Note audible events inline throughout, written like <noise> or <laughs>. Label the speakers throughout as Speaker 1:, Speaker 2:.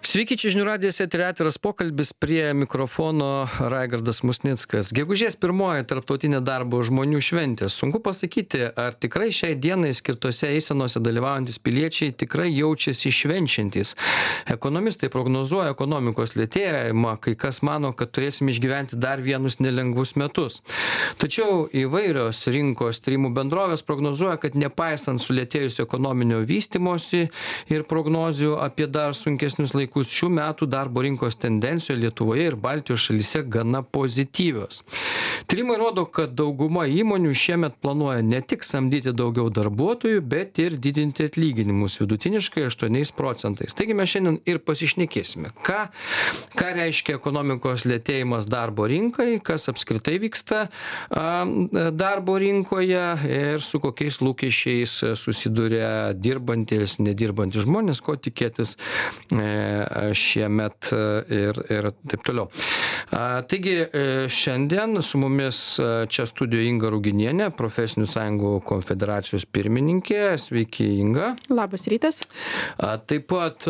Speaker 1: Sveiki, čia žinių radijas eterė atviras pokalbis prie mikrofono Raigardas Musnickas. Gegužės pirmoji tarptautinė darbo žmonių šventė. Sunku pasakyti, ar tikrai šiai dienai skirtose eisenose dalyvaujantis piliečiai tikrai jaučiasi švenčiantis. Ekonomistai prognozuoja ekonomikos lėtėjimą, kai kas mano, kad turėsime išgyventi dar vienus nelengvus metus. Tačiau įvairios rinkos tyrimų bendrovės prognozuoja, kad nepaisant sulėtėjusio ekonominio vystimosi ir prognozių apie dar sunkesnius laikus, laikus šių metų darbo rinkos tendencijos Lietuvoje ir Baltijos šalyse gana pozityvios. Tyrimai rodo, kad dauguma įmonių šiemet planuoja ne tik samdyti daugiau darbuotojų, bet ir didinti atlyginimus vidutiniškai 8 procentais. Taigi mes šiandien ir pasišnekėsime, ką, ką reiškia ekonomikos lėtėjimas darbo rinkai, kas apskritai vyksta darbo rinkoje ir su kokiais lūkesčiais susiduria dirbantis, nedirbantis žmonės, ko tikėtis e, šiemet ir, ir taip toliau. Taigi šiandien su mumis čia studijoje Inga Ruginienė, Profesinių sąjungų konfederacijos pirmininkė. Sveiki, Inga.
Speaker 2: Labas rytas.
Speaker 1: Taip pat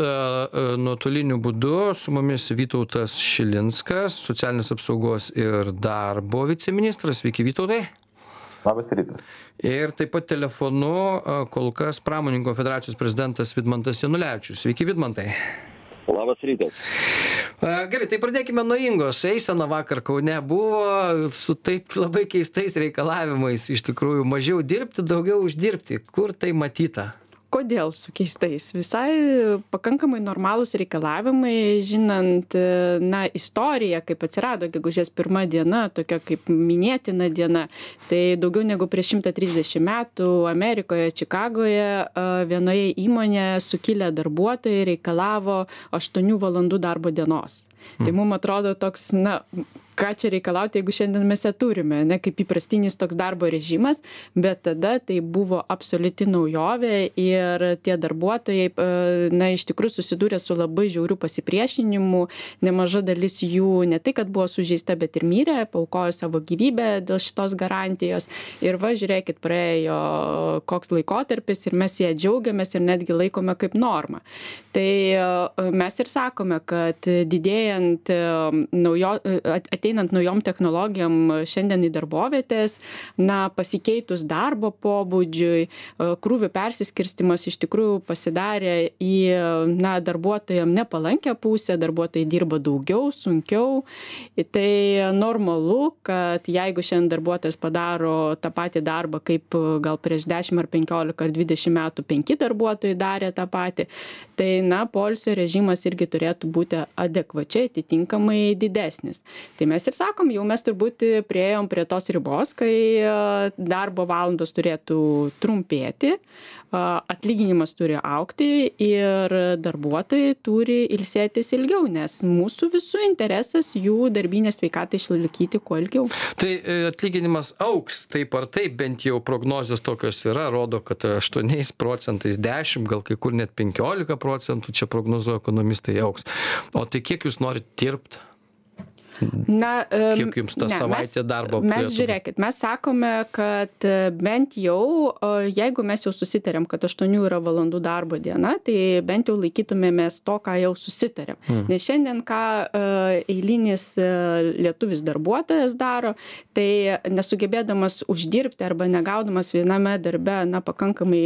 Speaker 1: nuotoliniu būdu su mumis Vytautas Šilinskas, socialinės apsaugos ir darbo viceministras. Sveiki, Vytautai.
Speaker 3: Labas rytas.
Speaker 1: Ir taip pat telefonu kol kas Pramoninkų federacijos prezidentas Vidmantas Janulevičius. Sveiki, Vidmantai.
Speaker 3: Labas rytas.
Speaker 1: Gerai, tai pradėkime nuo Ingos. Eisena vakar Kaune buvo su taip labai keistais reikalavimais, iš tikrųjų, mažiau dirbti, daugiau uždirbti. Kur tai matyta?
Speaker 2: Kodėl su keistais? Visai pakankamai normalūs reikalavimai žinant na istoriją kaip atsirado gegužės pirma diena tokia kaip minėtina diena. Tai daugiau negu prieš šimtą trisdešim metų amerikoje čikagoje vienoje įmonėje sukilę darbuotojai reikalavo aštuonių valandų darbo dienos. Tai mum atrodo toks na ką čia reikalaut jeigu šiandien mes ją turime ane kaip įprastinis toks darbo režimas bet tada tai buvo absoliuti naujovė ir tie darbuotojai na iš tikrųjų susidūrė su labai žiauriu pasipriešinimu. Nemaža dalis jų ne tai kad buvo sužeista bet ir mirė paaukojo savo gyvybę dėl šitos garantijos. Ir va žiūrėkit praėjo koks laikotarpis ir mes ja džiaugiamės ir netgi laikome kaip normą tai mes ir sakome kad didėjant naujo ateinant ateinant naujom technologijom šiandien į darbovietes na pasikeitus darbo pobūdžiui krūvių persiskirstymas iš tikrųjų pasidarė į na darbuotojam nepalankią pusę darbuotojai dirba daugiau sunkiau. Tai normalu kad jeigu šiandien darbuotojas padaro tą patį darbą kaip gal prieš dešim ar penkiolika ar dvidešim metų penki darbuotojai darė tą patį tai na poilsio režimas irgi turėtų būti adekvačiai atitinkamai didesnis. Tai mes ir sakom jau mes turbūt priėjom prie tos ribos kai darbo valandos turėtų trumpėti atlyginimas turi augti ir darbuotojai turi ilsėtis ilgiau nes mūsų visų interesas jų darbinę sveikatą išlaikyti kuo ilgiau.
Speaker 1: Tai e, atlyginimas augs taip ar taip bent jau prognozės tokios yra rodo kad aštuoniais procentais dešim gal kai kur net penkiolika procentų čia prognozuoja ekonomistai augs o tai kiek jūs norit dirbt
Speaker 2: Na,
Speaker 1: Kiek jums ta
Speaker 2: ne,
Speaker 1: savaitė
Speaker 2: mes,
Speaker 1: darbo?
Speaker 2: Mes žiūrėkit, mes sakome, kad e, bent jau, jeigu mes jau susitarėm, kad 8 yra valandų darbo diena, tai bent jau laikytumėmės to, ką jau susitarėm. Hmm. Nes šiandien, ką e, eilinis e, lietuvis darbuotojas daro, tai nesugebėdamas uždirbti arba negaudamas viename darbe, na, pakankamai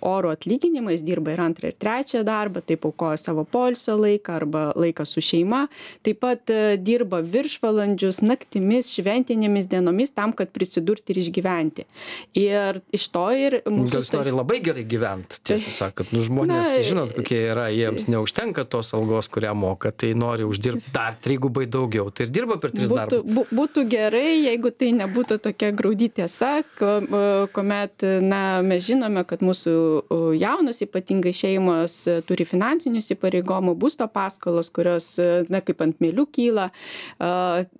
Speaker 2: oro atlyginimais, dirba ir antrą, ir trečią darbą, taip aukoja savo polsio laiką arba laiką su šeima, taip pat dirba viršvalandžius naktimis šventinėmis dienomis tam kad prisidurti ir išgyventi ir iš to ir mūsų
Speaker 1: Gal jis nori labai gerai gyvent, tiesą sakant. Nu, žmonės,
Speaker 2: Na,
Speaker 1: žinot, kokie yra, jiems neužtenka tos algos, kurią moka, tai nori uždirbti dar trigubai daugiau. Tai ir dirba per tris
Speaker 2: būtų,
Speaker 1: darbus.
Speaker 2: bu- būtų gerai, jeigu tai nebūtų tokia graudi tiesa, ko- kuomet na, mes žinome, kad mūsų jaunos ypatingai šeimos e, turi finansinių įsipareigomų, būsto paskolos, kurios, e, na, kaip ant mėlių kyla,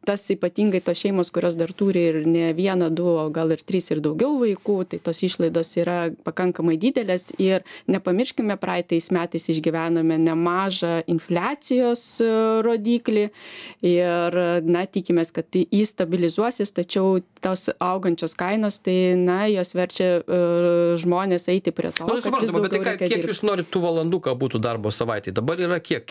Speaker 2: tas ypatingai tos šeimos, kurios dar turi ir ne vieną, du, o gal ir trys ir daugiau vaikų, tai tos išlaidos yra pakankamai didelės ir nepamirškime, praeitais metais išgyvenome nemažą infliacijos e, rodiklį ir, na, tikimės, kad tai įstabilizuosis, tačiau tos augančios kainos, tai, na, jos verčia uh, žmonės eiti prie to.
Speaker 1: Na, nu, suprantama, bet tai ką, kiek dirbti. jūs norite tų valandų, ką būtų darbo savaitė? Dabar yra kiek?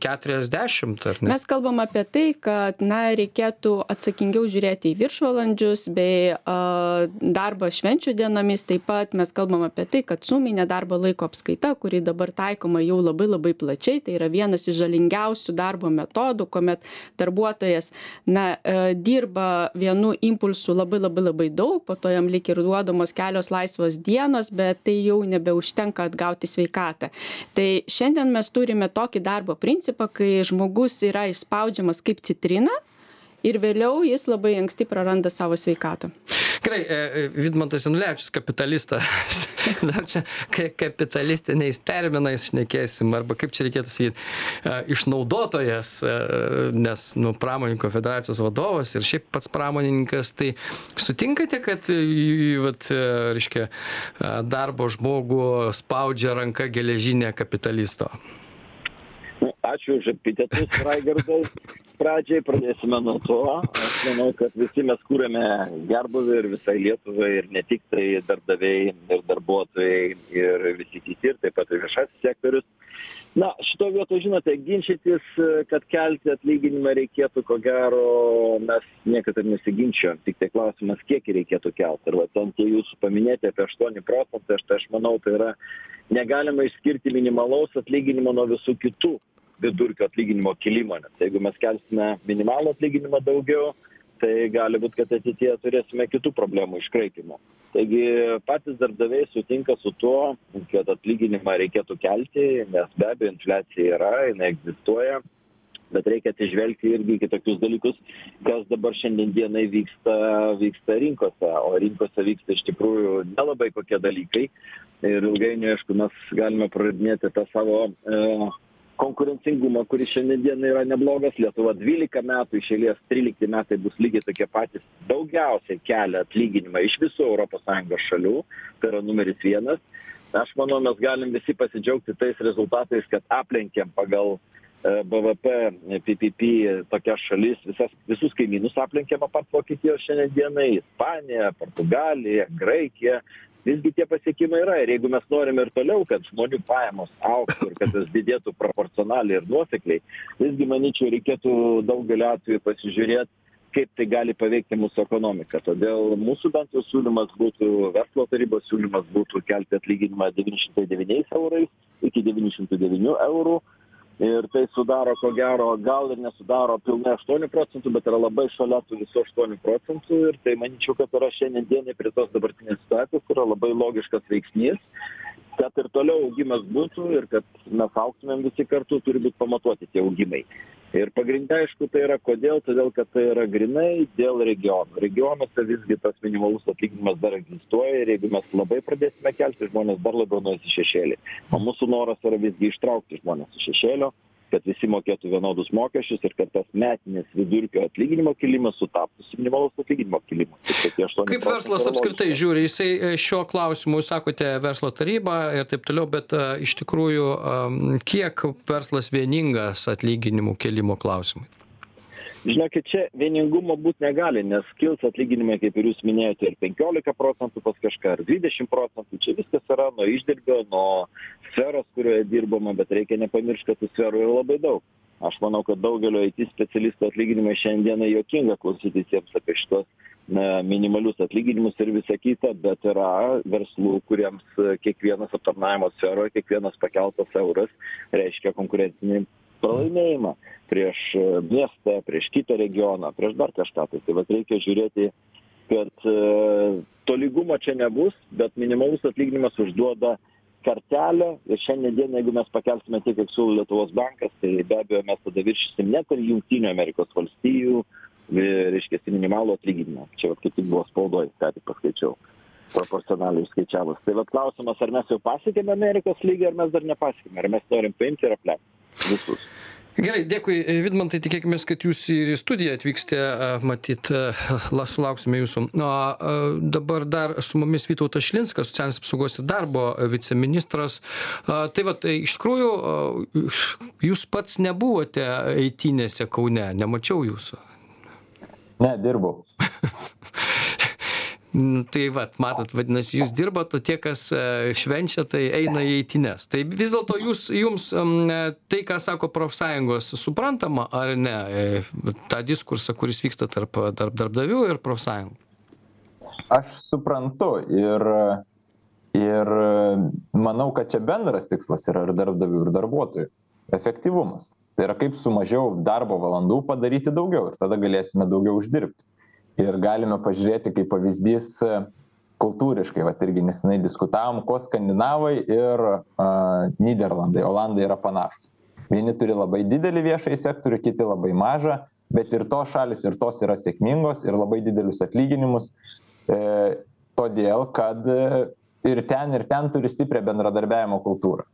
Speaker 1: 40 ar ne?
Speaker 2: Mes kalbam apie tai, kad, na, reikėtų atsakingiau žiūrėti į viršvalandžius bei uh, darbą švenčių dienomis. Taip pat mes kalbam apie tai, kad suminė darbo laiko apskaita, kuri dabar taikoma jau labai labai plačiai, tai yra vienas iš žalingiausių darbo metodų, kuomet darbuotojas, na, uh, dirba vienu impulsu labai labai labai daug po to jam lyg ir duodamos kelios laisvos dienos bet tai jau nebeužtenka atgauti sveikatą tai šiandien mes turime tokį darbo principą kai žmogus yra išspaudžiamas kaip citrina ir vėliau jis labai anksti praranda savo sveikatą.
Speaker 1: Gerai, e, e, Vidmantas Janulevičius, kapitalistas. <laughs> Na, čia kapitalistiniais terminais šnekėsim, arba kaip čia reikėtų sakyti, e, išnaudotojas, nes, nu, pramoninko federacijos vadovas ir šiaip pats pramonininkas, tai sutinkate, kad, vat, reiškia, darbo žmogų spaudžia ranka geležinė kapitalisto?
Speaker 3: Ačiū už epitetus, Raigardai. Pradžiai pradėsime nuo to. Aš manau kad visi mes kuriame gerbūvį ir visai lietuvai ir ne tik tai darbdaviai ir darbuotojai ir visi kiti ir taip pat ir viešasis sektorius. Na šitoj vietoj žinote ginčytis kad kelti atlyginimą reikėtų ko gero mes niekad ir nesiginčijom. Tiktai klausimas kiek jį reikėtų kelt ir va ten tie jūsų paminėti apie aštuoni procentai aš tai aš manau tai yra negalima išskirti minimalaus atlyginimo nuo visų kitų vidurkio atlyginimo kilimo nes jeigu mes kelsime minimalų atlyginimą daugiau tai gali būt kad ateityje turėsime kitų problemų iškraipymų taigi patys darbdaviai sutinka su tuo kad atlyginimą reikėtų kelti nes be abejo infliacija yra jinai egzistuoja bet reikia atsižvelgti irgi į kitokius dalykus kas dabar šiandien dienai vyksta vyksta rinkose. O rinkose vyksta iš tikrųjų nelabai kokie dalykai. Ir ilgainiui aišku mes galime praradinėti tą savo e konkurencingumą kuris šiandien dienai yra neblogas. Lietuva dvylika metų iš eilės trylikti metai bus lygiai tokie patys. Daugiausiai kelia atlyginimą iš visų europos sąjungos šalių. Tai yra numeris vienas. Aš manau mes galim visi pasidžiaugti tais rezultatais kad aplenkėm pagal e, bvp ppp tokias šalis. Visas visus kaimynus aplenkėm apart vokietijos šiandien dienai. Ispaniją portugaliją graikiją visgi tie pasiekimai yra. Ir jeigu mes norim ir toliau kad žmonių pajamos augtų ir kad jos didėtų proporcionaliai ir nuosekliai visgi manyčiau reikėtų daugeliu atvejų pasižiūrėt kaip tai gali paveikti mūsų ekonomiką. Todėl mūsų bent jau siūlymas būtų verslo tarybos siūlymas būtų kelti atlyginimą devyni šimtai devyniais eurais iki devynių šimtų devynių eurų ir tai sudaro ko gero gal ir nesudaro pilnai aštuonių procentų bet yra labai šalia tų visų aštuonių procentų. Ir tai manyčiau kad yra šiandien dienai prie tos dabartinės situacijos yra labai logiškas veiksnys kad ir toliau augimas būtų ir kad mes augtumėm visi kartu turi būt pamatuoti tie augimai ir pagrinde aišku tai yra kodėl? Todėl kad tai yra grynai dėl regionų. Regionuose visgi tas minimalus atlyginimas dar egzistuoja ir jeigu mes labai pradėsime kelti žmonės dar labiau nueis į šešėlį. O mūsų noras yra visgi ištraukti žmones iš šešėlio kad visi mokėtų vienodus mokesčius ir kad tas metinis vidurkio atlyginimo kilimas sutaptų su minimalaus atlyginimo kilimu.
Speaker 1: Kaip verslas apskritai žiūri, jisai e, šiuo klausimu, jūs sakote, verslo taryba ir taip toliau, bet uh, iš tikrųjų, kiek verslas vieningas atlyginimų kelimo klausimai?
Speaker 3: Žinokit čia vieningumo būt negali nes kils atlyginimai kaip ir jūs minėjote ir penkiolika procentų pas kažką ar dvidešim procentų. Čia viskas yra nuo išdirbio nuo sferos kurioje dirbama bet reikia nepamiršt kad tų sferų yra labai daug. Aš manau kad daugelio it specialistų atlyginimai šiandienai juokinga klausytis jiems apie šituos na minimalius atlyginimus ir visa kita bet yra verslų kuriems kiekvienas aptarnavimo sferoj kiekvienas pakeltas euras reiškia konkurencinį pralaimėjimą prieš e, miestą prieš kitą regioną prieš dar kažką. Tai tai vat reikia žiūrėti kad e, tolygumo čia nebus bet minimalus atlyginimas užduoda kartelę. Ir šiandien dienai jeigu mes pakelsime tiek kiek siūlo lietuvos bankas tai be abejo mes tada viršysim net ir jungtinių amerikos valstijų reiškiasi minimalų atlyginimą. Čia vat kaip tik buvo spaudoj ką tik paskaičiau proporcionaliai išskaičiavus tai vat klausimas ar mes jau pasiekėme amerikos lygį ar mes dar nepasiekėme? Ar mes norim paimti ir aplenkt visus.
Speaker 1: Gerai dėkui vidmantai tikėkimės kad jūs ir į studiją atvyksite matyt la sulauksime jūsų. O dabar dar su mumis vytautas šilinskas socialinės apsaugos ir darbo viceministras. Tai vat tai iš tikrųjų jūs pats nebuvote eitynėse kaune nemačiau jūsų.
Speaker 4: Ne dirbau <laughs>
Speaker 1: Tai vat, matot, vadinasi, jūs dirbat, o tie, kas e, švenčia, tai eina į eitynes. Tai vis dėlto jūs, jums tai, ką sako profsąjungos, suprantama ar ne, e, tą diskursą, kuris vyksta tarp, tarp darbdavių ir profsąjungų?
Speaker 4: Aš suprantu ir, ir manau, kad čia bendras tikslas yra ir darbdavių, ir darbuotojų - efektyvumas. Tai yra kaip su mažiau darbo valandų padaryti daugiau ir tada galėsime daugiau uždirbti ir galime pažiūrėti kaip pavyzdys kultūriškai, vat irgi nesenai diskutavom, kuo skandinavai ir uh, Niderlandai, Olandai yra panašus. Vieni turi labai didelį viešąjį sektorių, kiti labai mažą, bet ir tos šalis ir tos yra sėkmingos ir labai didelius atlyginimus, e, todėl kad ir ten, ir ten turi stiprią bendradarbiavimo kultūrą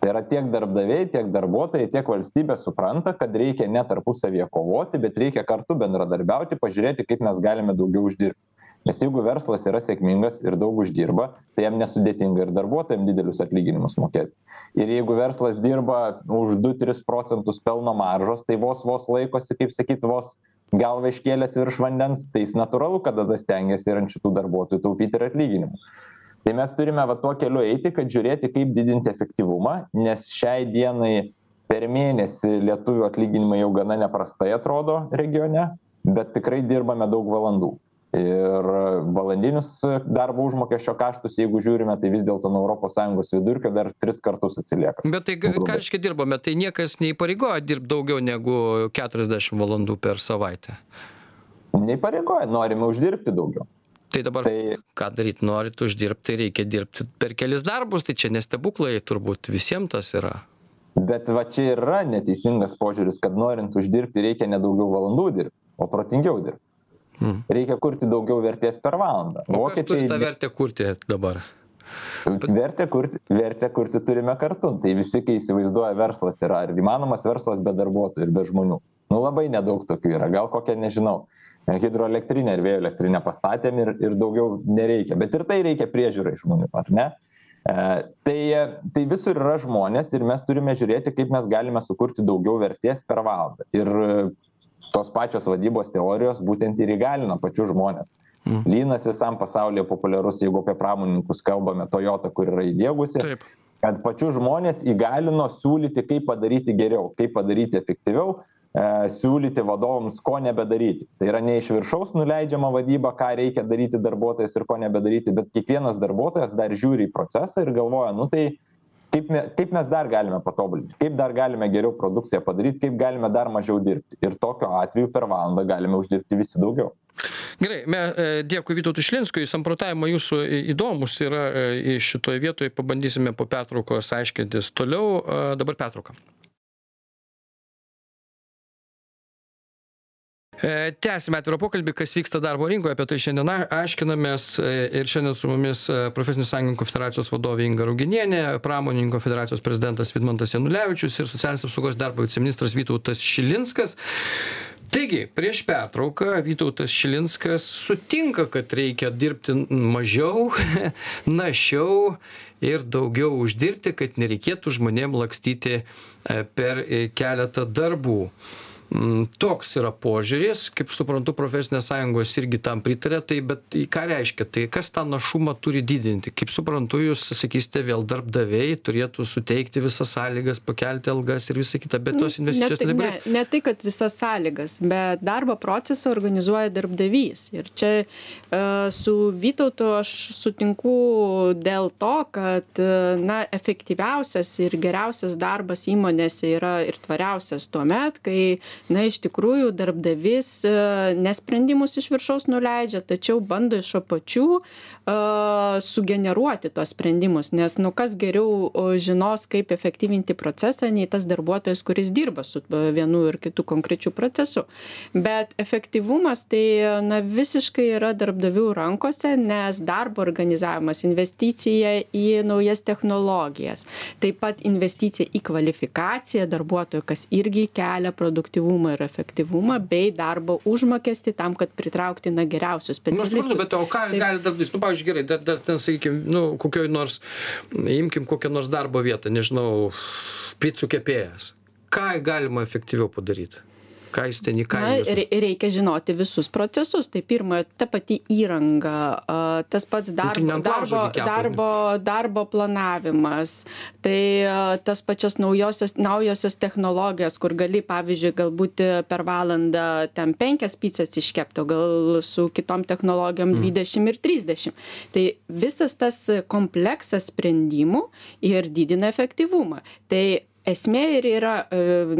Speaker 4: tai yra tiek darbdaviai tiek darbuotojai tiek valstybė supranta kad reikia ne tarpusavyje kovoti bet reikia kartu bendradarbiauti pažiūrėti kaip mes galime daugiau uždirbt nes jeigu verslas yra sėkmingas ir daug uždirba tai jam nesudėtinga ir darbuotojam didelius atlyginimus mokėt ir jeigu verslas dirba už du tris procentus pelno maržos tai vos vos laikosi kaip sakyt vos galvą iškėlęs virš vandens tai jis natūralu kad tada stengiasi ir ant šitų darbuotojų taupyt ir atlyginimų tai mes turime va tuo keliu eiti kad žiūrėti kaip didinti efektyvumą nes šiai dienai per mėnesį lietuvių atlyginimai jau gana neprastai atrodo regione bet tikrai dirbame daug valandų. Ir valandinius darbo užmokesčio kaštus jeigu žiūrime tai vis dėlto nuo europos sąjungos vidurkio dar tris kartus atsiliekam
Speaker 1: bet tai ką reiškia dirbame? Tai niekas neįpareigoja dirbt daugiau negu keturiasdešim valandų per savaitę.
Speaker 4: Neįpareigoja norime uždirbti daugiau
Speaker 1: tai dabar
Speaker 4: tai
Speaker 1: ką daryt norit uždirbt tai reikia dirbti per kelis darbus tai čia ne stebuklai turbūt visiem tas yra
Speaker 4: bet va čia ir yra neteisingas požiūris kad norint uždirbti reikia ne daugiau valandų dirbt o protingiau dirbt
Speaker 1: Hmm.
Speaker 4: reikia kurti daugiau vertės per valandą
Speaker 1: O kas turi tą vertę kurti dabar?
Speaker 4: Vertę kurti, vertę kurti turime kartu. Tai visi, kai įsivaizduoja verslas yra, ar įmanomas verslas be darbuotojų ir be žmonių. Nu labai nedaug tokių yra, gal kokią nežinau. Hidroelektrinę ir vėjo elektrinę pastatėm ir, ir daugiau nereikia. Bet ir tai reikia priežiūrai žmonių, ar ne? E, tai, tai visur yra žmonės ir mes turime žiūrėti, kaip mes galime sukurti daugiau vertės per valandą. Ir tos pačios vadybos teorijos būtent ir įgalina pačius žmonės.
Speaker 1: Mm.
Speaker 4: Lynas visam pasaulyje populiarus, jeigu apie pramoninkus kalbame, Toyota, kur yra įdėgusi,
Speaker 1: Taip.
Speaker 4: kad pačius žmonės įgalino siūlyti, kaip padaryti geriau, kaip padaryti efektyviau, e, siūlyti vadovams, ko nebedaryti. Tai yra ne iš viršaus nuleidžiama vadyba, ką reikia daryti darbuotojas ir ko nebedaryti, bet kiekvienas darbuotojas dar žiūri į procesą ir galvoja, nu tai kaip, me, kaip mes dar galime patobulinti, kaip dar galime geriau produkciją padaryti, kaip galime dar mažiau dirbti. Ir tokiu atveju per valandą galime uždirbti visi daugiau.
Speaker 1: Gerai, me, e, dėkui Vytautui Šlinskui, samprotavimo jūsų įdomus yra e, šitoje vietoje, pabandysime po pertraukos aiškintis toliau, E, dabar pertrauka. Tęsime atvirą pokalbį, kas vyksta darbo rinkoje, apie tai šiandien aiškinamės e, ir šiandien su mumis e, Profesinių sąjungų federacijos vadovė Inga Ruginienė, Pramonininkų federacijos prezidentas Vidmantas Janulevičius ir socialinės apsaugos darbo viceministras Vytautas Šilinskas. Taigi, prieš pertrauką Vytautas Šilinskas sutinka, kad reikia dirbti mažiau, <laughs> našiau ir daugiau uždirbti, kad nereikėtų žmonėm lakstyti e, per e, keletą darbų. Mm, Toks yra požiūris, kaip suprantu, profesinės sąjungos irgi tam pritarė, tai bet ką reiškia, tai kas tą našumą turi didinti? Kaip suprantu, jūs sakysite, vėl darbdaviai turėtų suteikti visas sąlygas, pakelti algas ir visą kitą, bet tos investicijos
Speaker 2: ne, tai-
Speaker 1: dabar...
Speaker 2: ne, tai, kad visas sąlygas, bet darbo procesą organizuoja darbdavys. Ir čia uh, su Vytautu aš sutinku dėl to, kad uh, na, efektyviausias ir geriausias darbas įmonėse yra ir tvariausias tuo met, kai na iš tikrųjų darbdavys ne sprendimus iš viršaus nuleidžia tačiau bando iš apačių sugeneruoti tuos sprendimus nes nu kas geriau žinos kaip efektyvinti procesą nei tas darbuotojas kuris dirba su vienu ir kitu konkrečiu procesu. Bet efektyvumas tai na visiškai yra darbdavių rankose nes darbo organizavimas investicija į naujas technologijas taip pat investicija į kvalifikaciją darbuotojų kas irgi kelia produktyvumą ir efektyvumą bei darbo užmokestį tam kad pritraukti na geriausius
Speaker 1: nu aš suprantu
Speaker 2: specialistus.
Speaker 1: bet o ką gali darbdavys? Nu pavyzdžiui gerai dar dar ten sakykim nu kokioj nors imkim kokią nors darbo vietą nežinau picų kepėjas. Ką galima efektyviau padaryt ką jis ten įkainios
Speaker 2: rei reikia žinoti visus procesus. Tai pirma ta pati įranga tas pats darbo
Speaker 1: ant laužo
Speaker 2: darbo
Speaker 1: kepa,
Speaker 2: darbo darbo planavimas. Tai tas pačias naujosios naujosios technologijos kur gali pavyzdžiui galbūt per valandą ten penkias picas iškept o gal su kitom technologijom dvidešim ir trisdešim. Tai visas tas kompleksas sprendimų ir didina efektyvumą. Tai esmė ir yra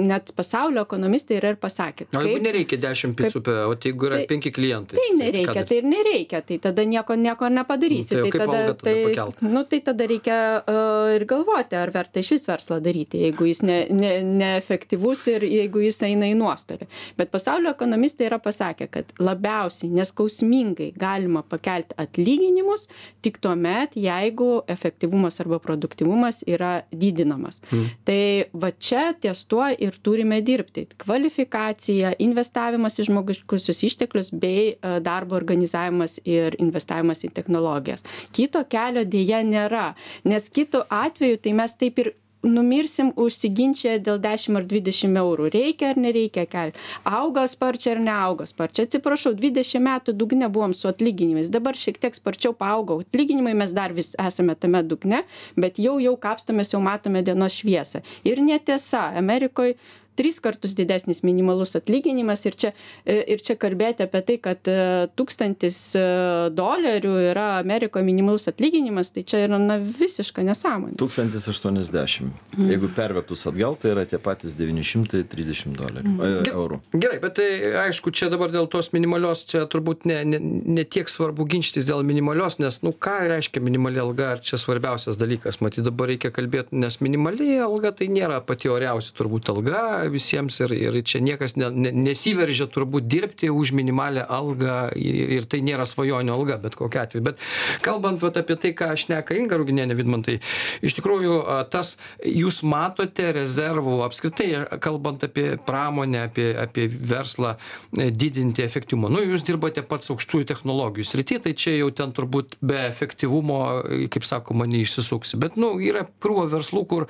Speaker 2: net pasaulio ekonomistai yra ir pasakę
Speaker 1: o jeigu nereikia dešim picų pe vat jeigu yra
Speaker 2: Tai-
Speaker 1: penki klientai
Speaker 2: tai
Speaker 1: ką
Speaker 2: nereikia
Speaker 1: daryt?
Speaker 2: tai ir nereikia tai tada nieko nieko nepadarysi
Speaker 1: Nu, tai o
Speaker 2: tai tada
Speaker 1: tada
Speaker 2: tai
Speaker 1: pakelt?
Speaker 2: nu tai tada reikia a, ir galvoti ar verta išvis verslą daryti jeigu jis ne ne neefektyvus ir jeigu jis eina į nuostolį bet pasaulio ekonomistai yra pasakę kad labiausiai neskausmingai galima pakelti atlyginimus tik tuomet jeigu efektyvumas arba produktyvumas yra didinamas tai va čia ties tuo ir turime dirbti. Kvalifikacija investavimas į žmogiškuosius išteklius bei a, darbo organizavimas ir investavimas į technologijas. Kito kelio deja nėra nes kitu atveju tai mes taip ir numirsim užsiginčiję dėl dešim ar dvidešim eurų. Reikia ar nereikia kelt auga sparčiai ar neauga sparčiai? Atsiprašau dvidešim metų dugne buvom su atlyginimais. Dabar šiek tiek sparčiau paaugo atlyginimai mes dar vis esame tame dugne bet jau jau kapstomės jau matome dienos šviesą. Ir netiesa amerikoj tris kartus didesnis minimalus atlyginimas. Ir čia ir čia kalbėti apie tai kad tūkstantis dolerių yra amerikoj minimalus atlyginimas tai čia yra na visiška nesąmonė.
Speaker 5: Tūkstantis aštuoniasdešim jeigu pervertus atgal tai yra tie patys devyni šimtai trisdešim dolerių e, eurų.
Speaker 1: Gerai, bet tai aišku, čia dabar dėl tos minimalios, čia turbūt ne, ne, ne tiek svarbu ginčytis dėl minimalios, nes, nu, ką reiškia minimali alga, ar čia svarbiausias dalykas, matyt, dabar reikia kalbėti, nes minimali alga tai nėra pati oriausia turbūt alga visiems ir, ir čia niekas ne, ne, nesiveržia turbūt dirbti už minimalę algą ir, ir tai nėra svajonių alga, bet kokia atveju. Bet kalbant vat, apie tai, ką aš neka Inga Ruginėnė Vidmantai, iš tikrųjų tas, jūs matote rezervų apskritai, kalbant apie pramonę, apie, apie verslą, e, didinti efektyvumą. Nu, jūs dirbate pats aukštųjų technologijų srity, tai čia jau ten turbūt be efektyvumo, e, kaip sakoma, neišsisuksi. Bet, nu, yra krūva verslų, kur,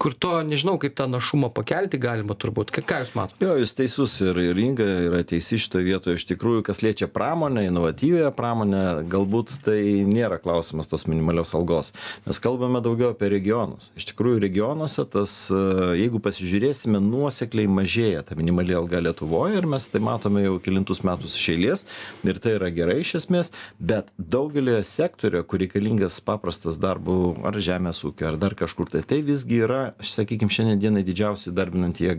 Speaker 1: kur to, nežinau, kaip tą našumą pakelti galima turbūt. Ką, jūs matote?
Speaker 5: Jo, jūs teisus ir, ir Inga yra teisi šitoje vietoje. Iš tikrųjų, kas liečia pramonę, inovatyvėją pramonę, galbūt tai nėra klausimas tos minimalios algos. Mes kalbame daugiau apie regionus. Iš tikrųjų, regionuose tas, e, jeigu pasižiūrėsime, nuosekliai mažėja ta minimali alga Lietuvoje ir mes tai matome jau kilintus metus iš eilės ir tai yra gerai iš esmės, bet daugelį sektorių, kur reikalingas paprastas darbų ar žemės ūkio ar dar kažkur, tai tai visgi yra, aš sakykime, šiandien dienai didžiausiai darbinanti jėga.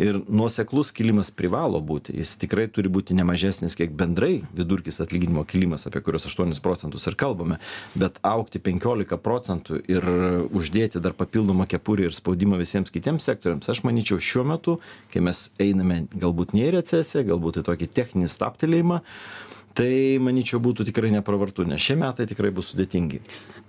Speaker 5: Ir nuoseklus kilimas privalo būti, jis tikrai turi būti nemažesnis, kiek bendrai vidurkis atlyginimo kilimas, apie kuriuos 8 procentus ir kalbame, bet aukti 15 procentų ir uždėti dar papildomą kepurį ir spaudimą visiems kitiems sektoriams, aš manyčiau šiuo metu, kai mes einame galbūt ne į recesiją, galbūt į tokį techninį staptelėjimą, tai manyčiau būtų tikrai nepravartu, nes šie metai tikrai bus sudėtingi.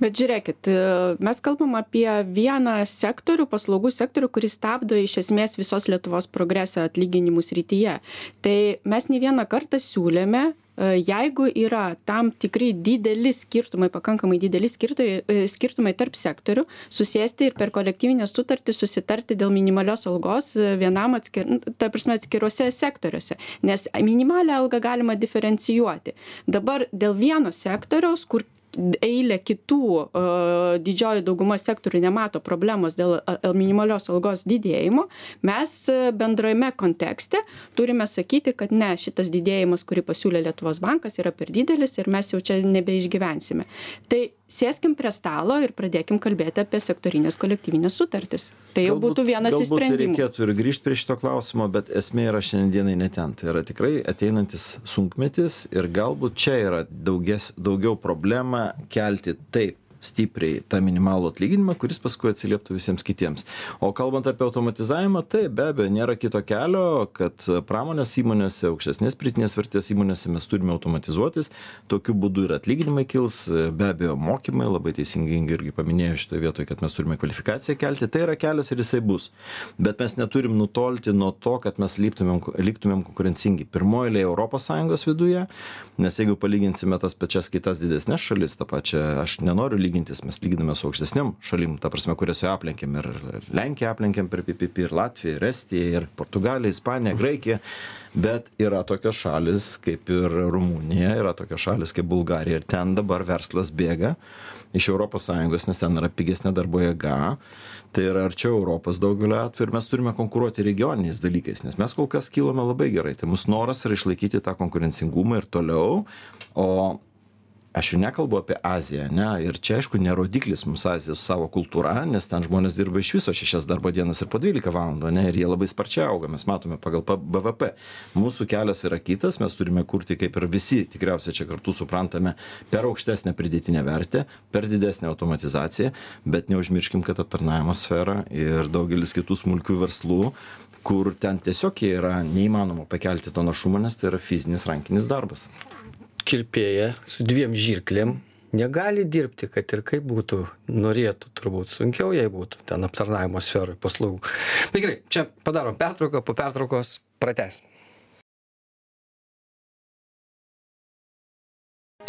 Speaker 2: Bet žiūrėkit, e, mes kalbam apie vieną sektorių, paslaugų sektorių, kuris stabdo iš esmės visos Lietuvos progresą atlyginimų srityje. Tai mes ne vieną kartą siūlėme jeigu yra tam tikri dideli skirtumai, pakankamai dideli skirtumai, e, skirtumai tarp sektorių, susėsti ir per kolektyvinę sutartį susitarti dėl minimalios algos vienam atskir, ta prasme, atskiruose sektoriuose, nes minimalią algą galima diferencijuoti. Dabar dėl vieno sektoriaus, kur eilė kitų didžioji dauguma sektorių nemato problemos dėl minimalios algos didėjimo, mes bendrajame kontekste turime sakyti, kad ne, šitas didėjimas, kurį pasiūlė Lietuvos bankas, yra per didelis ir mes jau čia nebeišgyvensime. Tai sėskim prie stalo ir pradėkim kalbėti apie sektorines kolektyvines sutartis. Tai jau būtų vienas iš sprendimų.
Speaker 5: reikėtų ir grįžt prie šito klausimo bet esmė yra šiandien dienai ne ten. Tai yra tikrai ateinantis sunkmetis ir galbūt čia yra dauges daugiau problema kelti taip stipriai tą minimalų atlyginimą kuris paskui atsilieptų visiems kitiems. O kalbant apie automatizavimą taip be abejo nėra kito kelio kad pramonės įmonėse aukštesnės pridėtinės vertės įmonėse mes turime automatizuotis. Tokiu būdu ir atlyginimai kils. Be abejo mokymai labai teisingai inga irgi paminėjo šitoj vietoj kad mes turime kvalifikaciją kelti. Tai yra kelias ir jisai bus. Bet mes neturim nutolti nuo to kad mes liptumėm liktumėm konkurencingi pirmoj eilėj europos sąjungos viduje. Nes jeigu palyginsime tas pačias kitas didesnes šalis tą pačią aš nenoriu lygintis mes lyginame su aukštesnėm šalim ta prasme kurias jau aplenkėm ir ir lenkiją aplenkėm per ppp ir latviją ir estiją ir portugaliją ispaniją graikiją. Bet yra tokios šalys kaip ir rumunija yra tokios šalys kaip bulgarija ir ten dabar verslas bėga iš europos sąjungos nes ten yra pigesnė darbo jėga. Tai yra arčiau europos daugeliu atvejų ir mes turime konkuruoti regioniniais dalykais nes mes kol kas kilome labai gerai. Tai mūsų noras yra išlaikyti tą konkurencingumą ir toliau o aš jau nekalbu apie aziją ane ir čia aišku ne rodiklis mums azija su savo kultūra nes ten žmonės dirba iš viso šešias darbo dienas ir po dvylika valandų ane ir jie labai sparčiai auga mes matome pagal bvp mūsų kelias yra kitas mes turime kurti kaip ir visi tikriausiai čia kartu suprantame per aukštesnę pridėtinę vertę per didesnę automatizaciją bet neužmirškim kad aptarnavimo sfera ir daugelis kitų smulkių verslų kur ten tiesiog yra neįmanoma pakelti to našumo nes tai yra fizinis rankinis darbas
Speaker 1: kirpėja su dviem žirklėm negali dirbti kad ir kaip būtų norėtų turbūt sunkiau jai būtų ten aptarnavimo sferoj paslaugų. Tai gerai čia padarom pertrauką po pertraukos pratęsim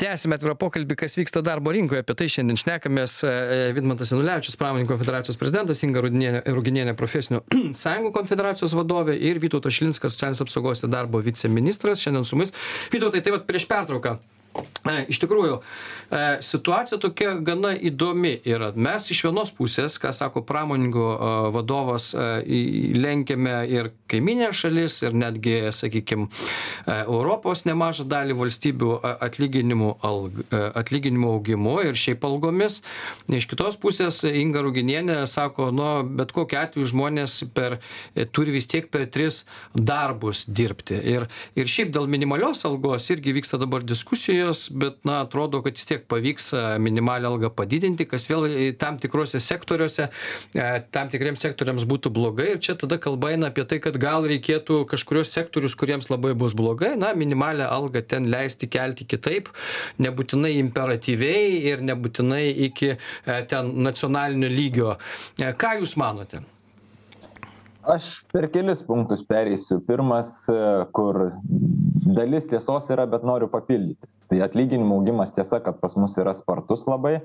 Speaker 1: tęsiame atvirą pokalbį kas vyksta darbo rinkoje. Apie tai šiandien šnekamės e, vidmantas janulevičius pramoninkų konfederacijos prezidentas inga rudinienė ruginienė profesinių <clears throat> sąjungų konfederacijos vadovė ir vytautas šilinskas socialinės apsaugos ir darbo viceministras šiandien su mumis. Vytautai tai vat prieš pertrauką E, iš tikrųjų, e, situacija tokia gana įdomi yra. Mes iš vienos pusės, ką sako pramoninkų e, vadovas, lenkiame ir kaiminė šalis, ir netgi, sakykime, Europos nemažą dalį valstybių atlyginimų, atlyginimų augimu ir šiaip algomis. Iš kitos pusės Inga Ruginienė sako, nu, bet kokiu atveju žmonės per, turi vis tiek per tris darbus dirbti. Ir, ir šiaip dėl minimalios algos irgi vyksta dabar diskusijos bet na atrodo kad vis tiek pavyks minimalią algą padidinti kas vėl tam tikruose sektoriuose tam tikriems sektoriams būtų blogai. Ir čia tada kalba eina apie tai kad gal reikėtų kažkuriuos sektorius kuriems labai bus blogai na minimalią algą ten leisti kelti kitaip nebūtinai imperatyviai ir nebūtinai iki ten nacionalinio lygio. Ką jūs manote
Speaker 4: aš per kelis punktus pereisiu. Pirmas kur dalis tiesos yra bet noriu papildyti. Tai atlyginimų augimas tiesa kad pas mus yra spartus labai.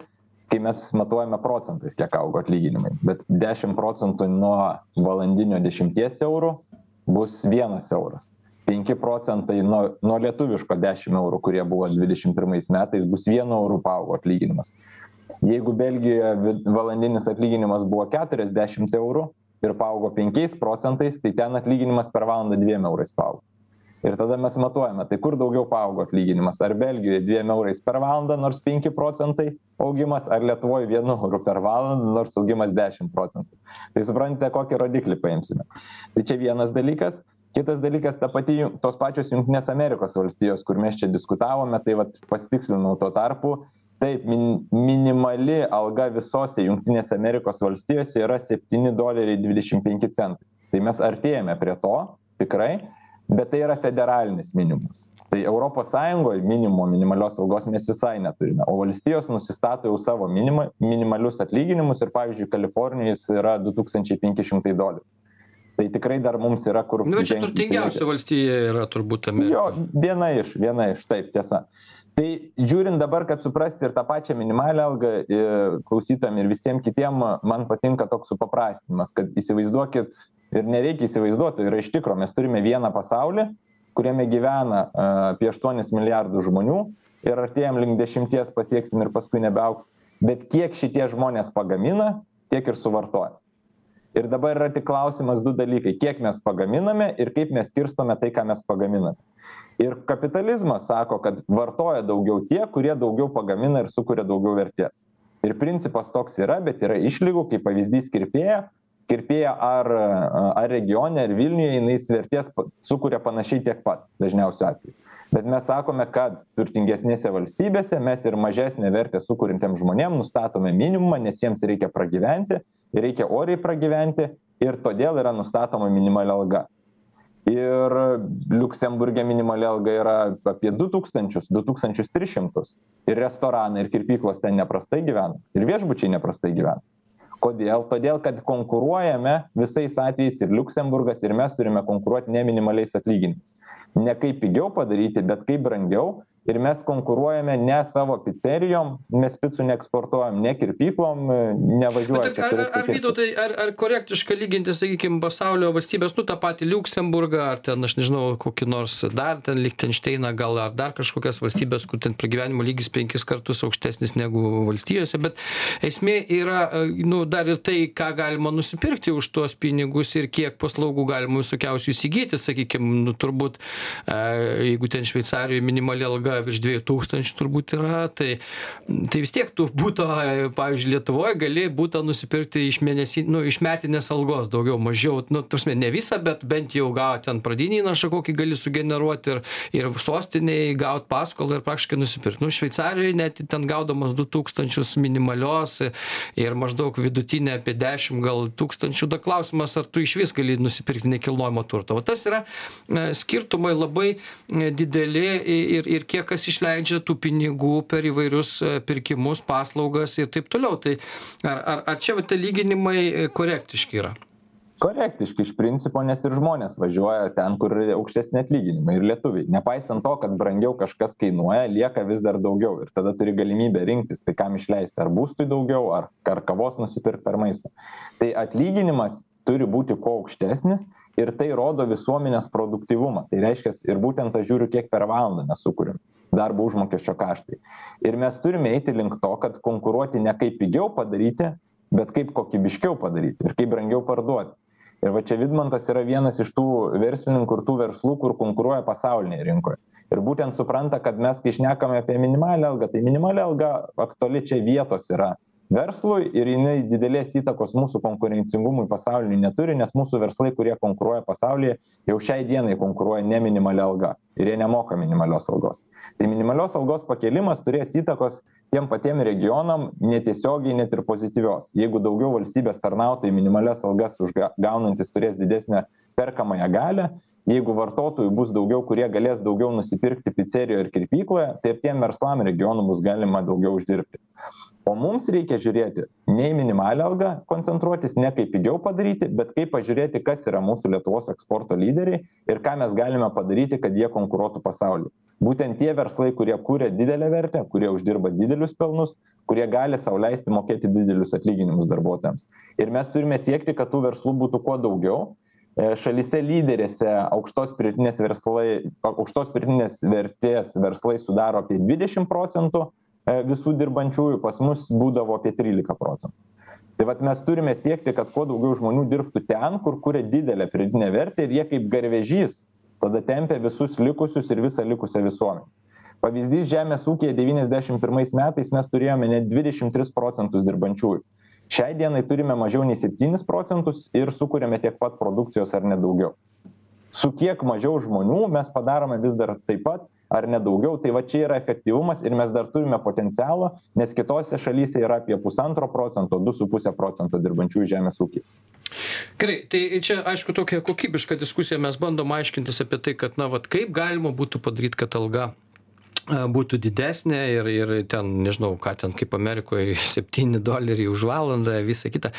Speaker 4: Kai mes matuojame procentais kiek augo atlyginimai. Bet dešim procentų nuo valandinio dešimties eurų bus vienas euras. Penki procentai nuo nuo lietuviško dešim eurų kurie buvo dvidešim pirmais metais bus vienu euru paaugo atlyginimas. Jeigu belgijoje valandinis atlyginimas buvo keturiasdešimt eurų ir paaugo penkiais procentais tai ten atlyginimas per valandą dviem eurais paaugo. Ir tada mes matuojame tai kur daugiau paaugo atlyginimas? Ar belgijoj dviem eurais per valandą nors penki procentai augimas ar lietuvoj vienu euru per valandą nors augimas dešim procentų? Tai suprantate kokį rodiklį paimsime. Tai čia vienas dalykas. Kitas dalykas ta pati tos pačios jungtinės amerikos valstijos kur mes čia diskutavome tai vat pasitikslinau tuo tarpu taip min minimali alga visose jungtinėse amerikos valstijose yra septyni doleriai dvidešim penki centai. Tai mes artėjame prie to tikrai bet tai yra federalinis minimumas. Tai europos sąjungoj minimumo minimalios algos mes visai neturime. O valstijos nusistato jau savo minimą minimalius atlyginimus ir pavyzdžiui kalifornijoj jis yra du tūkstančiai penki šimtai dolerių. Tai tikrai dar mums yra kur
Speaker 1: nu čia turtingiausia valstija yra turbūt amerikos
Speaker 4: jo viena iš viena iš taip tiesa tai žiūrint dabar kad suprasti ir tą pačią minimalią algą ir klausytojam ir visiem kitiem man patinka toks supaprastinimas kad įsivaizduokit ir nereikia įsivaizduot tai yra iš tikro mes turime vieną pasaulį kuriame gyvena apie aštuonis milijardus žmonių ir artėjam link dešimties pasieksim ir paskui nebeaugs. Bet kiek šitie žmonės pagamina tiek ir suvartoja ir dabar yra tik klausimas du dalykai. Kiek mes pagaminame ir kaip mes skirstome tai ką mes pagaminame. Ir kapitalizmas sako kad vartoja daugiau tie kurie daugiau pagamina ir sukuria daugiau vertės. Ir principas toks yra bet yra išlygų kaip pavyzdys kirpėja. Kirpėja ar ar regione ar vilniuje jinai vertės sukuria panašiai tiek pat dažniausiu atveju. Bet mes sakome kad turtingesnėse valstybėse mes ir mažesnę vertę sukuriantiem žmonėm nustatome minimumą nes jiems reikia pragyventi reikia oriai pragyventi ir todėl yra nustatoma minimali alga. Ir liuksemburge minimali alga yra apie du tūkstančius du tūkstančius tris šimtus ir restoranai ir kirpyklos ten neprastai gyvena ir viešbučiai neprastai gyvena. Kodėl? Todėl kad konkuruojame visais atvejais ir liuksemburgas ir mes turime konkuruot ne minimaliais atlyginimais. Ne kaip pigiau padaryti bet kaip brangiau ir mes konkuruojame ne savo picerijom mes picų neeksportuojam ne kirpyklom nevažiuoja
Speaker 1: Bet ar, ar, Vytautai, ar, ar korektiška lyginti, sakykime, pasaulio valstybės, nu tą patį Luxemburgą, ar ten, aš nežinau, kokį nors dar ten Liechtensteiną, gal ar dar kažkokias valstybės, kur ten pragyvenimo lygis penkis kartus aukštesnis negu valstijose, bet esmė yra, nu, dar ir tai, ką galima nusipirkti už tuos pinigus ir kiek paslaugų galima visokiausių įsigyti, sakykime, nu, turbūt, jeigu ten Šveicarijoje minimali alga virš dviejų tūkstančių turbūt yra tai tai vis tiek tu buto pavyzdžiui lietuvoj gali butą nusipirkti iš mėnesi nu iš metinės algos daugiau mažiau nu ta prasme ne visą bet bent jau gaut ten pradinį įnašą kokį gali sugeneruot ir ir sostinėj gaut paskolą ir praktiškai nusipirkt. Nu šveicarijoj net ten gaudamas du tūkstančius minimalios ir maždaug vidutinę apie dešim gal tūkstančių da klausimas ar tu išvis gali nusipirkti nekilnojamo turto. Va tas yra skirtumai labai dideli ir ir kiek kas išleidžia tų pinigų per įvairius pirkimus paslaugas ir taip toliau. Tai ar ar ar čia va tie lyginimai korektiški yra?
Speaker 4: Korektiški iš principo nes ir žmonės važiuoja ten kur aukštesni atlyginimai ir lietuviai. Nepaisant to kad brangiau kažkas kainuoja lieka vis dar daugiau. Ir tada turi galimybę rinktis tai kam išleisti ar būstui daugiau ar ar kavos nusipirkt ar maisto. Tai atlyginimas turi būti kuo aukštesnis ir tai rodo visuomenės produktyvumą. Tai reiškias ir būtent aš žiūriu kiek per valandą mes sukuriam darbo užmokesčio kaštai. Ir mes turime eiti link to kad konkuruoti ne kaip pigiau padaryti bet kaip kokybiškiau padaryti ir kaip brangiau parduoti. Ir va čia vidmantas yra vienas iš tų verslininkų ir tų verslų kur konkuruoja pasaulinėj rinkoj ir būtent supranta kad mes kai šnekame apie minimalią algą tai minimali alga aktuali čia vietos yra verslui ir jinai didelės įtakos mūsų konkurencingumui pasauliniui neturi nes mūsų verslai kurie konkuruoja pasaulyje jau šiai dienai konkuruoja ne minimalia alga ir jie nemoka minimalios algos. Tai minimalios algos pakėlimas turės įtakos tiem patiem regionam netiesiogiai net ir pozityvios. Jeigu daugiau valstybės tarnautojai minimalias algas už ga gaunantys turės didesnę perkamąją galią jeigu vartotojų bus daugiau kurie galės daugiau nusipirkti picerijoj ar kirpykloje tai ir tiem verslam regionų bus galima daugiau uždirbti o mums reikia žiūrėti ne į minimalią algą koncentruotis ne kaip pigiau padaryti bet kaip pažiūrėti kas yra mūsų lietuvos eksporto lyderiai ir ką mes galime padaryti kad jie konkuruotų pasauly būtent tie verslai kurie kuria didelę vertę kurie uždirba didelius pelnus kurie gali sau leisti mokėti didelius atlyginimus darbuotojams. Ir mes turime siekti kad tų verslų būtų kuo daugiau. Šalyse lyderėse aukštos pridėtinės verslai aukštos pridėtinės vertės verslai sudaro apie dvidešim procentų visų dirbančiųjų pas mus būdavo apie trylika procentų. Tai vat mes turime siekti kad kuo daugiau žmonių dirbtų ten kur kuria didelę pridėtinę vertę ir jie kaip garvežys tada tempia visus likusius ir visą likusią visuomenę. Pavyzdys žemės devyniasdešim pirmais metais mes turėjome net dvidešim tris procentus dirbančiųjų. Šiai dienai turime mažiau nei septynis procentus ir sukuriame tiek pat produkcijos ar net daugiau. Su kiek mažiau žmonių mes padarome vis dar taip pat ar ne daugiau tai va čia yra efektyvumas ir mes dar turime potencialo nes kitose šalyse yra apie pusantro procento du su puse procento dirbančiųjų žemės ūky
Speaker 1: gerai tai čia aišku tokia kokybiška diskusija mes bandom aiškintis apie tai kad na vat kaip galima būtų padaryt kad alga būtų didesnė ir ir ten nežinau ką ten kaip amerikoj <laughs> septyni doleriai už valandą visa kita.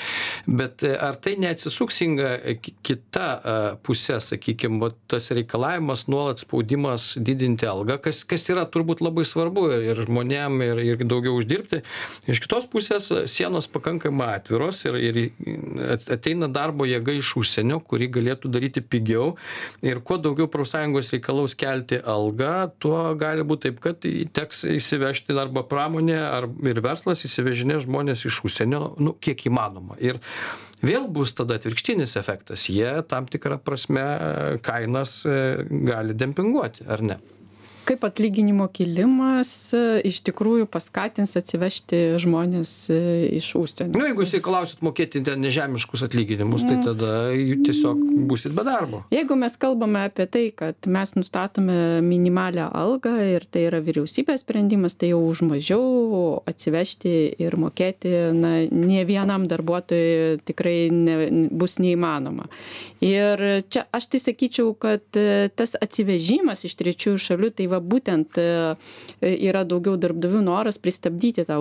Speaker 1: Bet ar tai neatsisuks inga kita puse sakykim vat tas reikalavimas nuolat spaudimas didinti algą kas kas yra turbūt labai svarbu ir žmonėm ir ir daugiau uždirbti. Iš kitos pusės sienos pakankamai atviros ir ir ateina darbo jėga iš užsienio kuri galėtų daryti pigiau. Ir kuo daugiau profsąjungos reikalaus kelti algą tuo gali būt taip kad teks įsivežti arba pramonė ar ir verslas įsivežinės žmones iš užsienio nu kiek įmanoma. Ir vėl bus tada atvirkštinis efektas. Jie tam tikra prasme kainas e, gali dempinguoti ar ne
Speaker 2: kaip atlyginimo kilimas e, iš tikrųjų paskatins atsivežti žmones e, iš užsienio.
Speaker 1: Nu, jeigu jūs reikalausit mokėti ten nežemiškus atlyginimus, tai mm. tada tiesiog busit be darbo.
Speaker 2: Jeigu mes kalbame apie tai, kad mes nustatome minimalią algą ir tai yra vyriausybės sprendimas, tai jau už mažiau atsivežti ir mokėti, na, ne vienam darbuotojui tikrai ne, bus neįmanoma. Ir čia aš tai sakyčiau, kad e, tas atsivežimas iš trečiųjų šalių tai va būtent e, yra daugiau darbdavių noras pristabdyti tą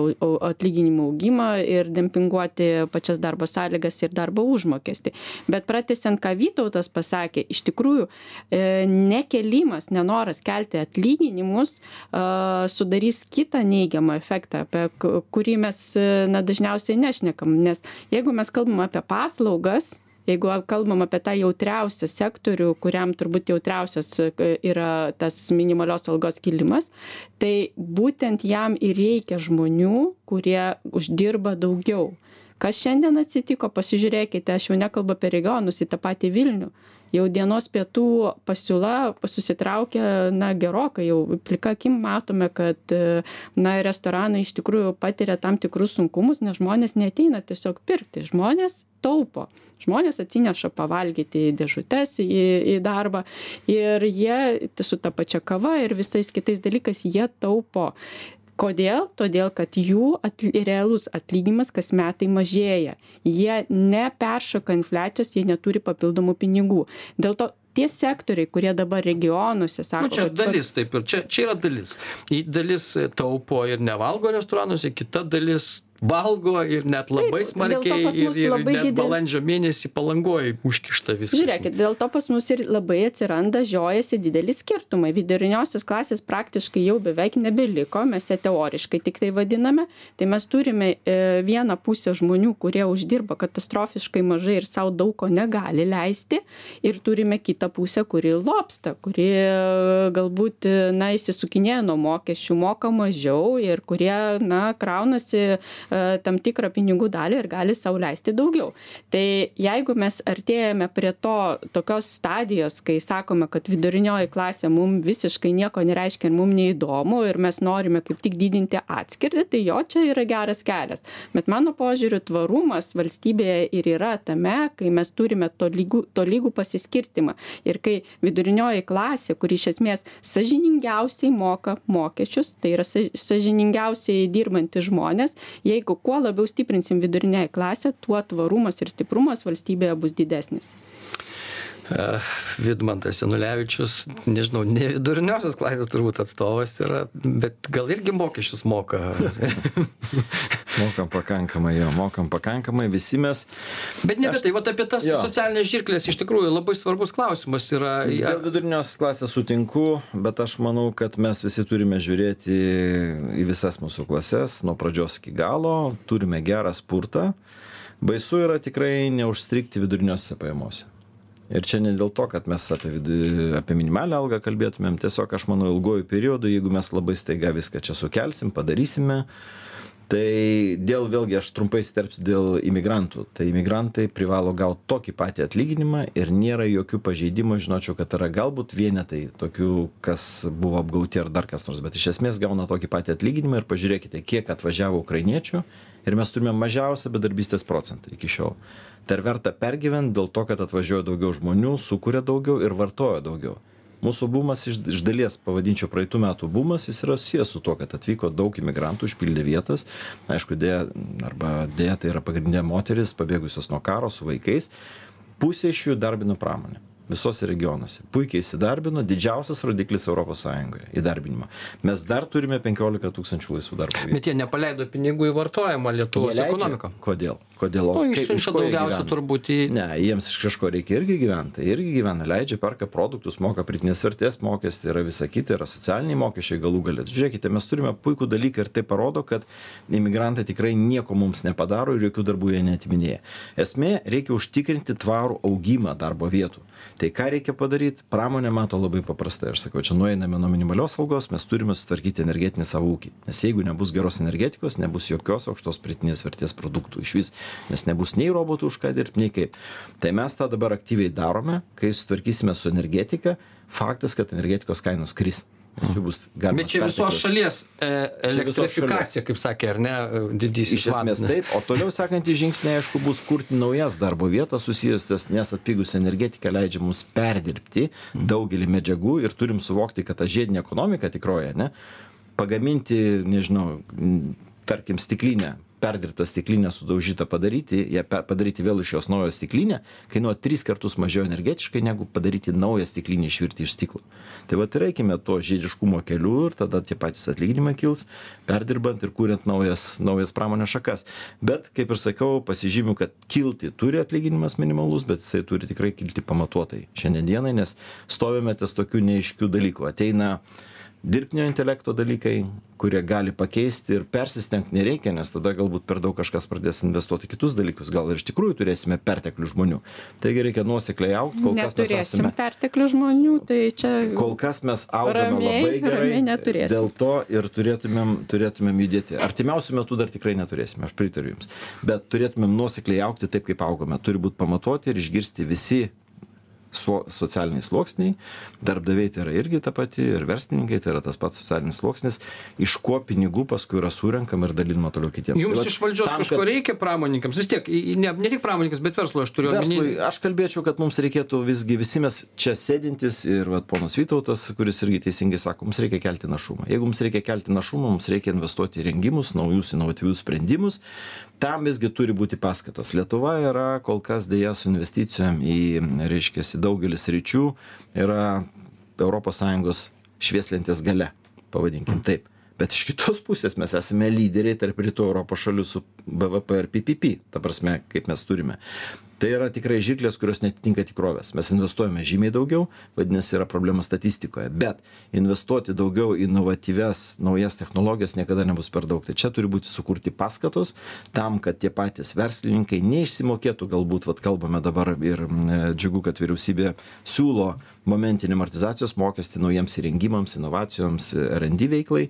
Speaker 2: atlyginimų augimą ir dempinguoti pačias darbo sąlygas ir darbo užmokestį. Bet pratesiant, ką Vytautas pasakė, iš tikrųjų e, nekelimas, nenoras kelti atlyginimus e, sudarys kitą neigiamą efektą, apie kurį mes na, dažniausiai nešnekam. Nes jeigu mes kalbam apie paslaugas, jeigu kalbam apie tą jautriausią sektorių kuriam turbūt jautriausias e, yra tas minimalios algos kilimas tai būtent jam ir reikia žmonių kurie uždirba daugiau. Kas šiandien atsitiko pasižiūrėkite aš jau nekalbu apie regionus į tą patį vilnių jau dienos pietų pasiūla susitraukia na gerokai jau. Plika akim matome kad e, na restoranai iš tikrųjų patiria tam tikrus sunkumus nes žmonės neateina tiesiog pirkti. Žmonės taupo. Žmonės atsineša pavalgyti į dėžutes į į darbą ir jie su ta pačia kava ir visais kitais dalykais jie taupo kodėl? Todėl kad jų atly realus atlyginimas kas metai mažėja. Jie neperšoka infliacijos jie neturi papildomų pinigų. Dėl to tie sektoriai kurie dabar regionuose sako
Speaker 1: nu, čia dalis taip ir čia čia yra dalis. Dalis taupo ir nevalgo restoranuose kita dalis valgo ir net labai smarkiai ir, ir net didel... balandžio mėnesį palangoj užkišta viskas.
Speaker 2: Žiūrėkit, dėl to pas mus ir labai atsiranda žiojasi dideli skirtumai. Viduriniosios klasės praktiškai jau beveik nebeliko, mes ją teoriškai tik tai vadiname. Tai mes turime e, vieną pusę žmonių, kurie uždirba katastrofiškai mažai ir savo daug ko negali leisti. Ir turime kitą pusę, kuri lopsta, kuri e, galbūt, na, įsisukinėja nuo mokesčių, moka mažiau ir kurie, na, kraunasi E, tam tikrą pinigų dalį ir gali sau leisti daugiau. Tai jeigu mes artėjame prie to tokios stadijos, kai sakome, kad vidurinioji klasė mums visiškai nieko nereiškia ir mums neįdomu ir mes norime kaip tik didinti atskirtį, tai jo čia yra geras kelias. Bet mano požiūriu, tvarumas valstybėje ir yra tame, kai mes turime tolygų, tolygų pasiskirstimą ir kai vidurinioji klasė, kuri iš esmės sažiningiausiai moka mokesčius, tai yra sažiningiausiai dirbantis žmonės, jie jeigu kuo labiau stiprinsim viduriniąją klasę tuo tvarumas ir stiprumas valstybėje bus didesnis
Speaker 1: Vidmantas Janulevičius, nežinau, ne viduriniosios klasės turbūt atstovas yra, bet gal irgi mokesčius moka. <laughs>
Speaker 5: mokam pakankamai, jo, mokam pakankamai, visi mes.
Speaker 1: Bet ne, aš, bet tai va apie tas jo. socialinės žirklės iš tikrųjų labai svarbus klausimas yra.
Speaker 5: Dėl vidurinios klasės sutinku, bet aš manau, kad mes visi turime žiūrėti į visas mūsų klases nuo pradžios iki galo, turime gerą spurtą. Baisu yra tikrai neužstrikti viduriniuose pajamuose ir čia ne dėl to kad mes apie vidu apie minimalią algą kalbėtumėm tiesiog aš manau ilguoju periodu jeigu mes labai staiga viską čia sukelsim padarysime tai dėl vėlgi aš trumpai įsiterpsiu dėl imigrantų. Tai imigrantai privalo gaut tokį patį atlyginimą ir nėra jokių pažeidimų žinočiau kad yra galbūt vienetai tokių kas buvo apgauti ar dar kas nors bet iš esmės gauna tokį patį atlyginimą ir pažiūrėkite kiek atvažiavo ukrainiečių ir mes turime mažiausią bedarbystės procentą iki šiol tai ar verta pergyvent dėl to kad atvažiuoja daugiau žmonių sukuria daugiau ir vartoja daugiau. Mūsų bumas iš iš dalies pavadinčiau praeitų metų bumas jis yra susijęs su tuo kad atvyko daug imigrantų užpildė vietas. Aišku deja arba deja tai yra pagrinde moterys pabėgusios nuo karo su vaikais. Pusė iš jų įdarbino pramonę visuose regionuose. Puikiai įsidarbino didžiausias rodiklis europos sąjungoje įdarbinimo. Mes dar turime penkiolika tūkstančių laisvų darbo vietų.
Speaker 1: Bet jie nepaleido pinigų į vartojimą lietuvos ekonomiką.
Speaker 5: Kodėl? Kodėl?
Speaker 1: O išsiunčia daugiausia turbūt į
Speaker 5: ne jiems iš kažko reikia irgi gyvent. Tai irgi gyvena leidžia perka produktus moka pridėtinės vertės mokestį yra visa kita yra socialiniai mokesčiai galų gale. Žiūrėkite mes turime puikų dalyką ir tai parodo kad imigrantai tikrai nieko mums nepadaro ir jokių darbų jie neatiminėja. Esmė reikia užtikrinti tvarų augimą darbo vietų tai ką reikia padaryt? Pramonė mato labai paprastai. Aš sakau čia nueiname nuo minimalios algos mes turime sutvarkyti energetinį savo ūkį. Nes jeigu nebus geros energetikos nebus jokios aukštos pridėtinės vertės produktų. Išvis nes nebus nei robotų už ką dirbt nei kaip. Tai mes tą dabar aktyviai darome kai sutvarkysime su energetika. Faktas kad energetikos kainos kris nes jų bus galimas
Speaker 1: Bet čia visos šalies e, elektrifikacija, kaip sakė, ar ne, didysis
Speaker 5: Iš esmės
Speaker 1: vadas.
Speaker 5: taip, o toliau sekantys žingsniai, aišku, bus kurti naujas darbo vietas susijusias, nes atpigus energetika leidžia mums perdirbti daugelį medžiagų ir turim suvokti, kad ta žiedinė ekonomika tikroje, ne, pagaminti, nežinau, tarkim, stiklinę, perdirbtą stiklinę sudaužytą padaryti, ją padaryti vėl iš jos naują stiklinę, kainuoja tris kartus mažiau energetiškai, negu padaryti naują stiklinę išvirti iš stiklo. Tai va, reikime to žiediškumo keliu ir tada tie patys atlyginimai kils, perdirbant ir kuriant naujas, naujas pramonės šakas. Bet, kaip ir sakiau, pasižymiu, kad kilti turi atlyginimas minimalus, bet jisai turi tikrai kilti pamatuotai šiandienai, nes stovime ties tokių neiškių dalykų. Ateina dirbtinio intelekto dalykai, kurie gali pakeisti ir persistengti nereikia, nes tada galbūt per daug kažkas pradės investuoti į kitus dalykus, gal ir iš tikrųjų turėsime perteklių žmonių. Taigi reikia nuosekliai aukti, kol kas mes esame.
Speaker 2: perteklių žmonių, tai čia
Speaker 5: Kol kas mes augame
Speaker 2: Ramiai-
Speaker 5: labai gerai.
Speaker 2: ramiai.
Speaker 5: Dėl to ir turėtumėm, turėtumėm judėti. Artimiausių metų dar tikrai neturėsime, aš pritariu Jums. Bet turėtumėm nuosekliai aukti taip, kaip augome. Turi būti pamatuoti ir išgirsti visi so, socialiniai sluoksniai. Darbdaviai tai yra irgi ta pati, ir verslininkai tai yra tas pats socialinis sluoksnis, iš ko pinigų paskui yra surenkama ir dalinama toliau kitiems.
Speaker 1: Jums
Speaker 5: Tai
Speaker 1: iš valdžios
Speaker 5: tam,
Speaker 1: kažko
Speaker 5: kad-
Speaker 1: reikia pramoninkams, vis tiek, ne, ne tik pramoninkams, bet verslo aš turiu omeny.
Speaker 5: aš kalbėčiau, kad mums reikėtų visgi visi mes čia sėdintis ir vat, ponas Vytautas, kuris irgi teisingai sako, mums reikia kelti našumą. Jeigu mums reikia kelti našumą, mums reikia investuoti į rengimus, naujus inovatyvius sprendimus. Tam visgi turi būti paskatos. Lietuva yra kol kas dėja su investicijom į, reiškia, daugelis ryčių yra ES švieslentės gale, pavadinkim taip. Bet iš kitos pusės mes esame lyderiai tarp rytų Europos šalių su BVP ir PPP, ta prasme, kaip mes turime. Tai yra tikrai žirklės, kurios netitinka tikrovės. Mes investuojame žymiai daugiau, vadinasi, yra problema statistikoje. Bet investuoti daugiau į inovatyves, naujas technologijas niekada nebus per daug. Tai čia turi būti sukurti paskatos tam, kad tie patys verslininkai neišsimokėtų, galbūt, vad kalbame dabar ir džiugu, kad vyriausybė siūlo momentinį amortizacijos mokestį naujiems įrengimams, inovacijoms, R&D veiklai,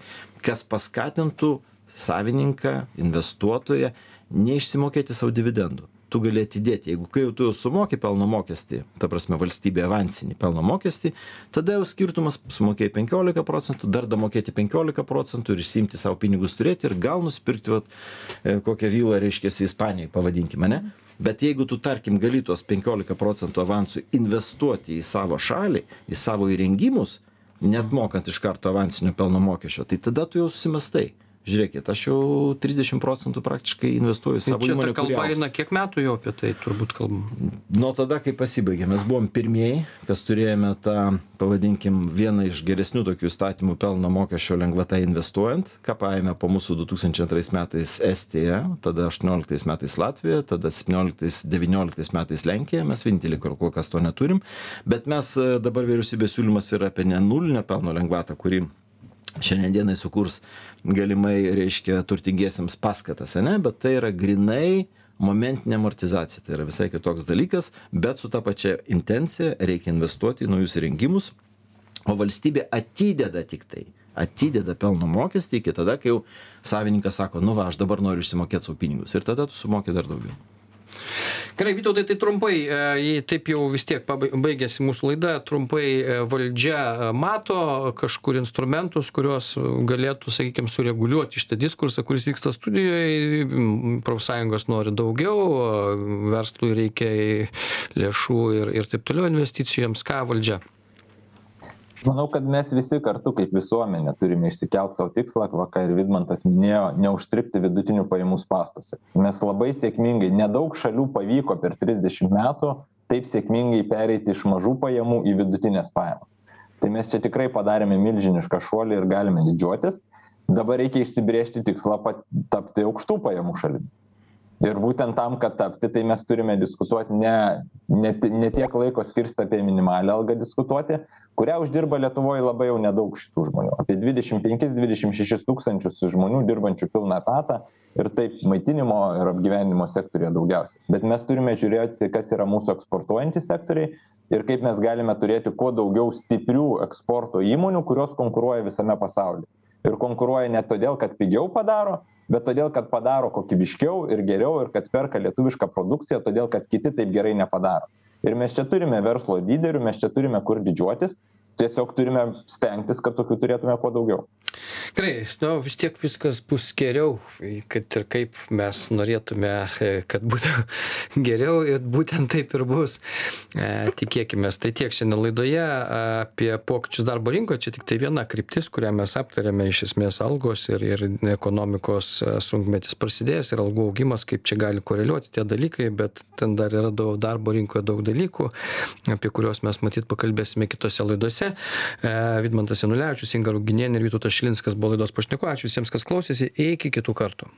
Speaker 5: kas paskatintų savininką, investuotoją neišsimokėti savo dividendų tu gali atidėti. Jeigu kai jau tu jau sumoki pelno mokestį, ta prasme valstybė avansinį pelno mokestį, tada jau skirtumas sumokėjai 15 procentų, dar damokėti 15 procentų ir išsimti savo pinigus turėti ir gal nusipirkti vat, e, kokią vylą, reiškia, Ispanijai, pavadinkime, ne? Bet jeigu tu, tarkim, gali tuos 15 procentų avansų investuoti į savo šalį, į savo įrengimus, net mokant iš karto avansinio pelno mokesčio, tai tada tu jau susimastai. Žiūrėkit, aš jau 30 procentų praktiškai investuoju
Speaker 1: Tai
Speaker 5: savo įmonę. kuri augs.
Speaker 1: eina kiek metų jau apie tai turbūt kalbam.
Speaker 5: Nuo tada, kai pasibaigė, mes buvom pirmieji, kas turėjome tą, pavadinkim, vieną iš geresnių tokių įstatymų pelno mokesčio lengvatą investuojant, ką paėmė po mūsų 2002 metais Estija, tada 18 metais Latvija, tada 17-19 metais Lenkija, mes vienintelį kur kol kas to neturim, bet mes e, dabar vyriausybės siūlymas yra apie nenulinę pelno lengvatą, kuri šiandien dienai sukurs galimai, reiškia, turtingiesiems paskatas, ne, bet tai yra grinai momentinė amortizacija, tai yra visai kitoks dalykas, bet su ta pačia intencija reikia investuoti į naujus įrengimus, o valstybė atideda tik tai atideda pelno mokestį iki tada, kai jau savininkas sako, nu va, aš dabar noriu išsimokėti savo pinigus. Ir tada tu sumokė dar daugiau.
Speaker 1: Gerai, Vytautai, tai trumpai, e, jei taip jau vis tiek baigėsi mūsų laida, trumpai e, valdžia e, mato kažkur instrumentus, kuriuos galėtų, sakykime, sureguliuoti šitą diskursą, kuris vyksta studijoje, profsąjungos nori daugiau, verslui reikia lėšų ir, ir taip toliau investicijoms, ką valdžia.
Speaker 4: Manau, kad mes visi kartu kaip visuomenė turime išsikelt savo tikslą, va, ką ir Vidmantas minėjo, neužstripti vidutinių pajamų spastuose. Mes labai sėkmingai, nedaug šalių pavyko per 30 metų taip sėkmingai pereiti iš mažų pajamų į vidutinės pajamas. Tai mes čia tikrai padarėme milžinišką šuolį ir galime didžiuotis. Dabar reikia išsibriežti tikslą pat- tapti aukštų pajamų šalimi. Ir būtent tam, kad tapti, tai mes turime diskutuoti ne, ne, ne tiek laiko skirsti apie minimalią algą diskutuoti, kurią uždirba Lietuvoje labai jau nedaug šitų žmonių. Apie 25-26 tūkstančius žmonių dirbančių pilną etatą ir taip maitinimo ir apgyvenimo sektorija daugiausiai. Bet mes turime žiūrėti, kas yra mūsų eksportuojantys sektoriai, ir kaip mes galime turėti kuo daugiau stiprių eksporto įmonių kurios konkuruoja visame pasauly ir konkuruoja ne todėl kad pigiau padaro bet todėl kad padaro kokybiškiau ir geriau ir kad perka lietuvišką produkciją todėl kad kiti taip gerai nepadaro. Ir mes čia turime verslo lyderių mes čia turime kur didžiuotis tiesiog turime stengtis kad tokių turėtume kuo daugiau
Speaker 1: Gerai, nu, vis tiek viskas bus geriau, kad ir kaip mes norėtume, kad būtų <laughs> geriau ir būtent taip ir bus. E, tikėkime. Tai tiek šiandien laidoje apie pokyčius darbo rinkoje. Čia tik tai viena kryptis, kurią mes aptarėme iš esmės algos ir, ir ekonomikos e, sunkmetis prasidėjęs ir algų augimas, kaip čia gali koreliuoti tie dalykai, bet ten dar yra daug darbo rinkoje daug dalykų, apie kuriuos mes matyt pakalbėsime kitose laidose. E, Vidmantas Janulevičius, Inga Ruginienė ir Vytautas Šilinskas buvo laidos pašnekovai. Ačiū visiems, kas klausėsi. Iki kitų kartų.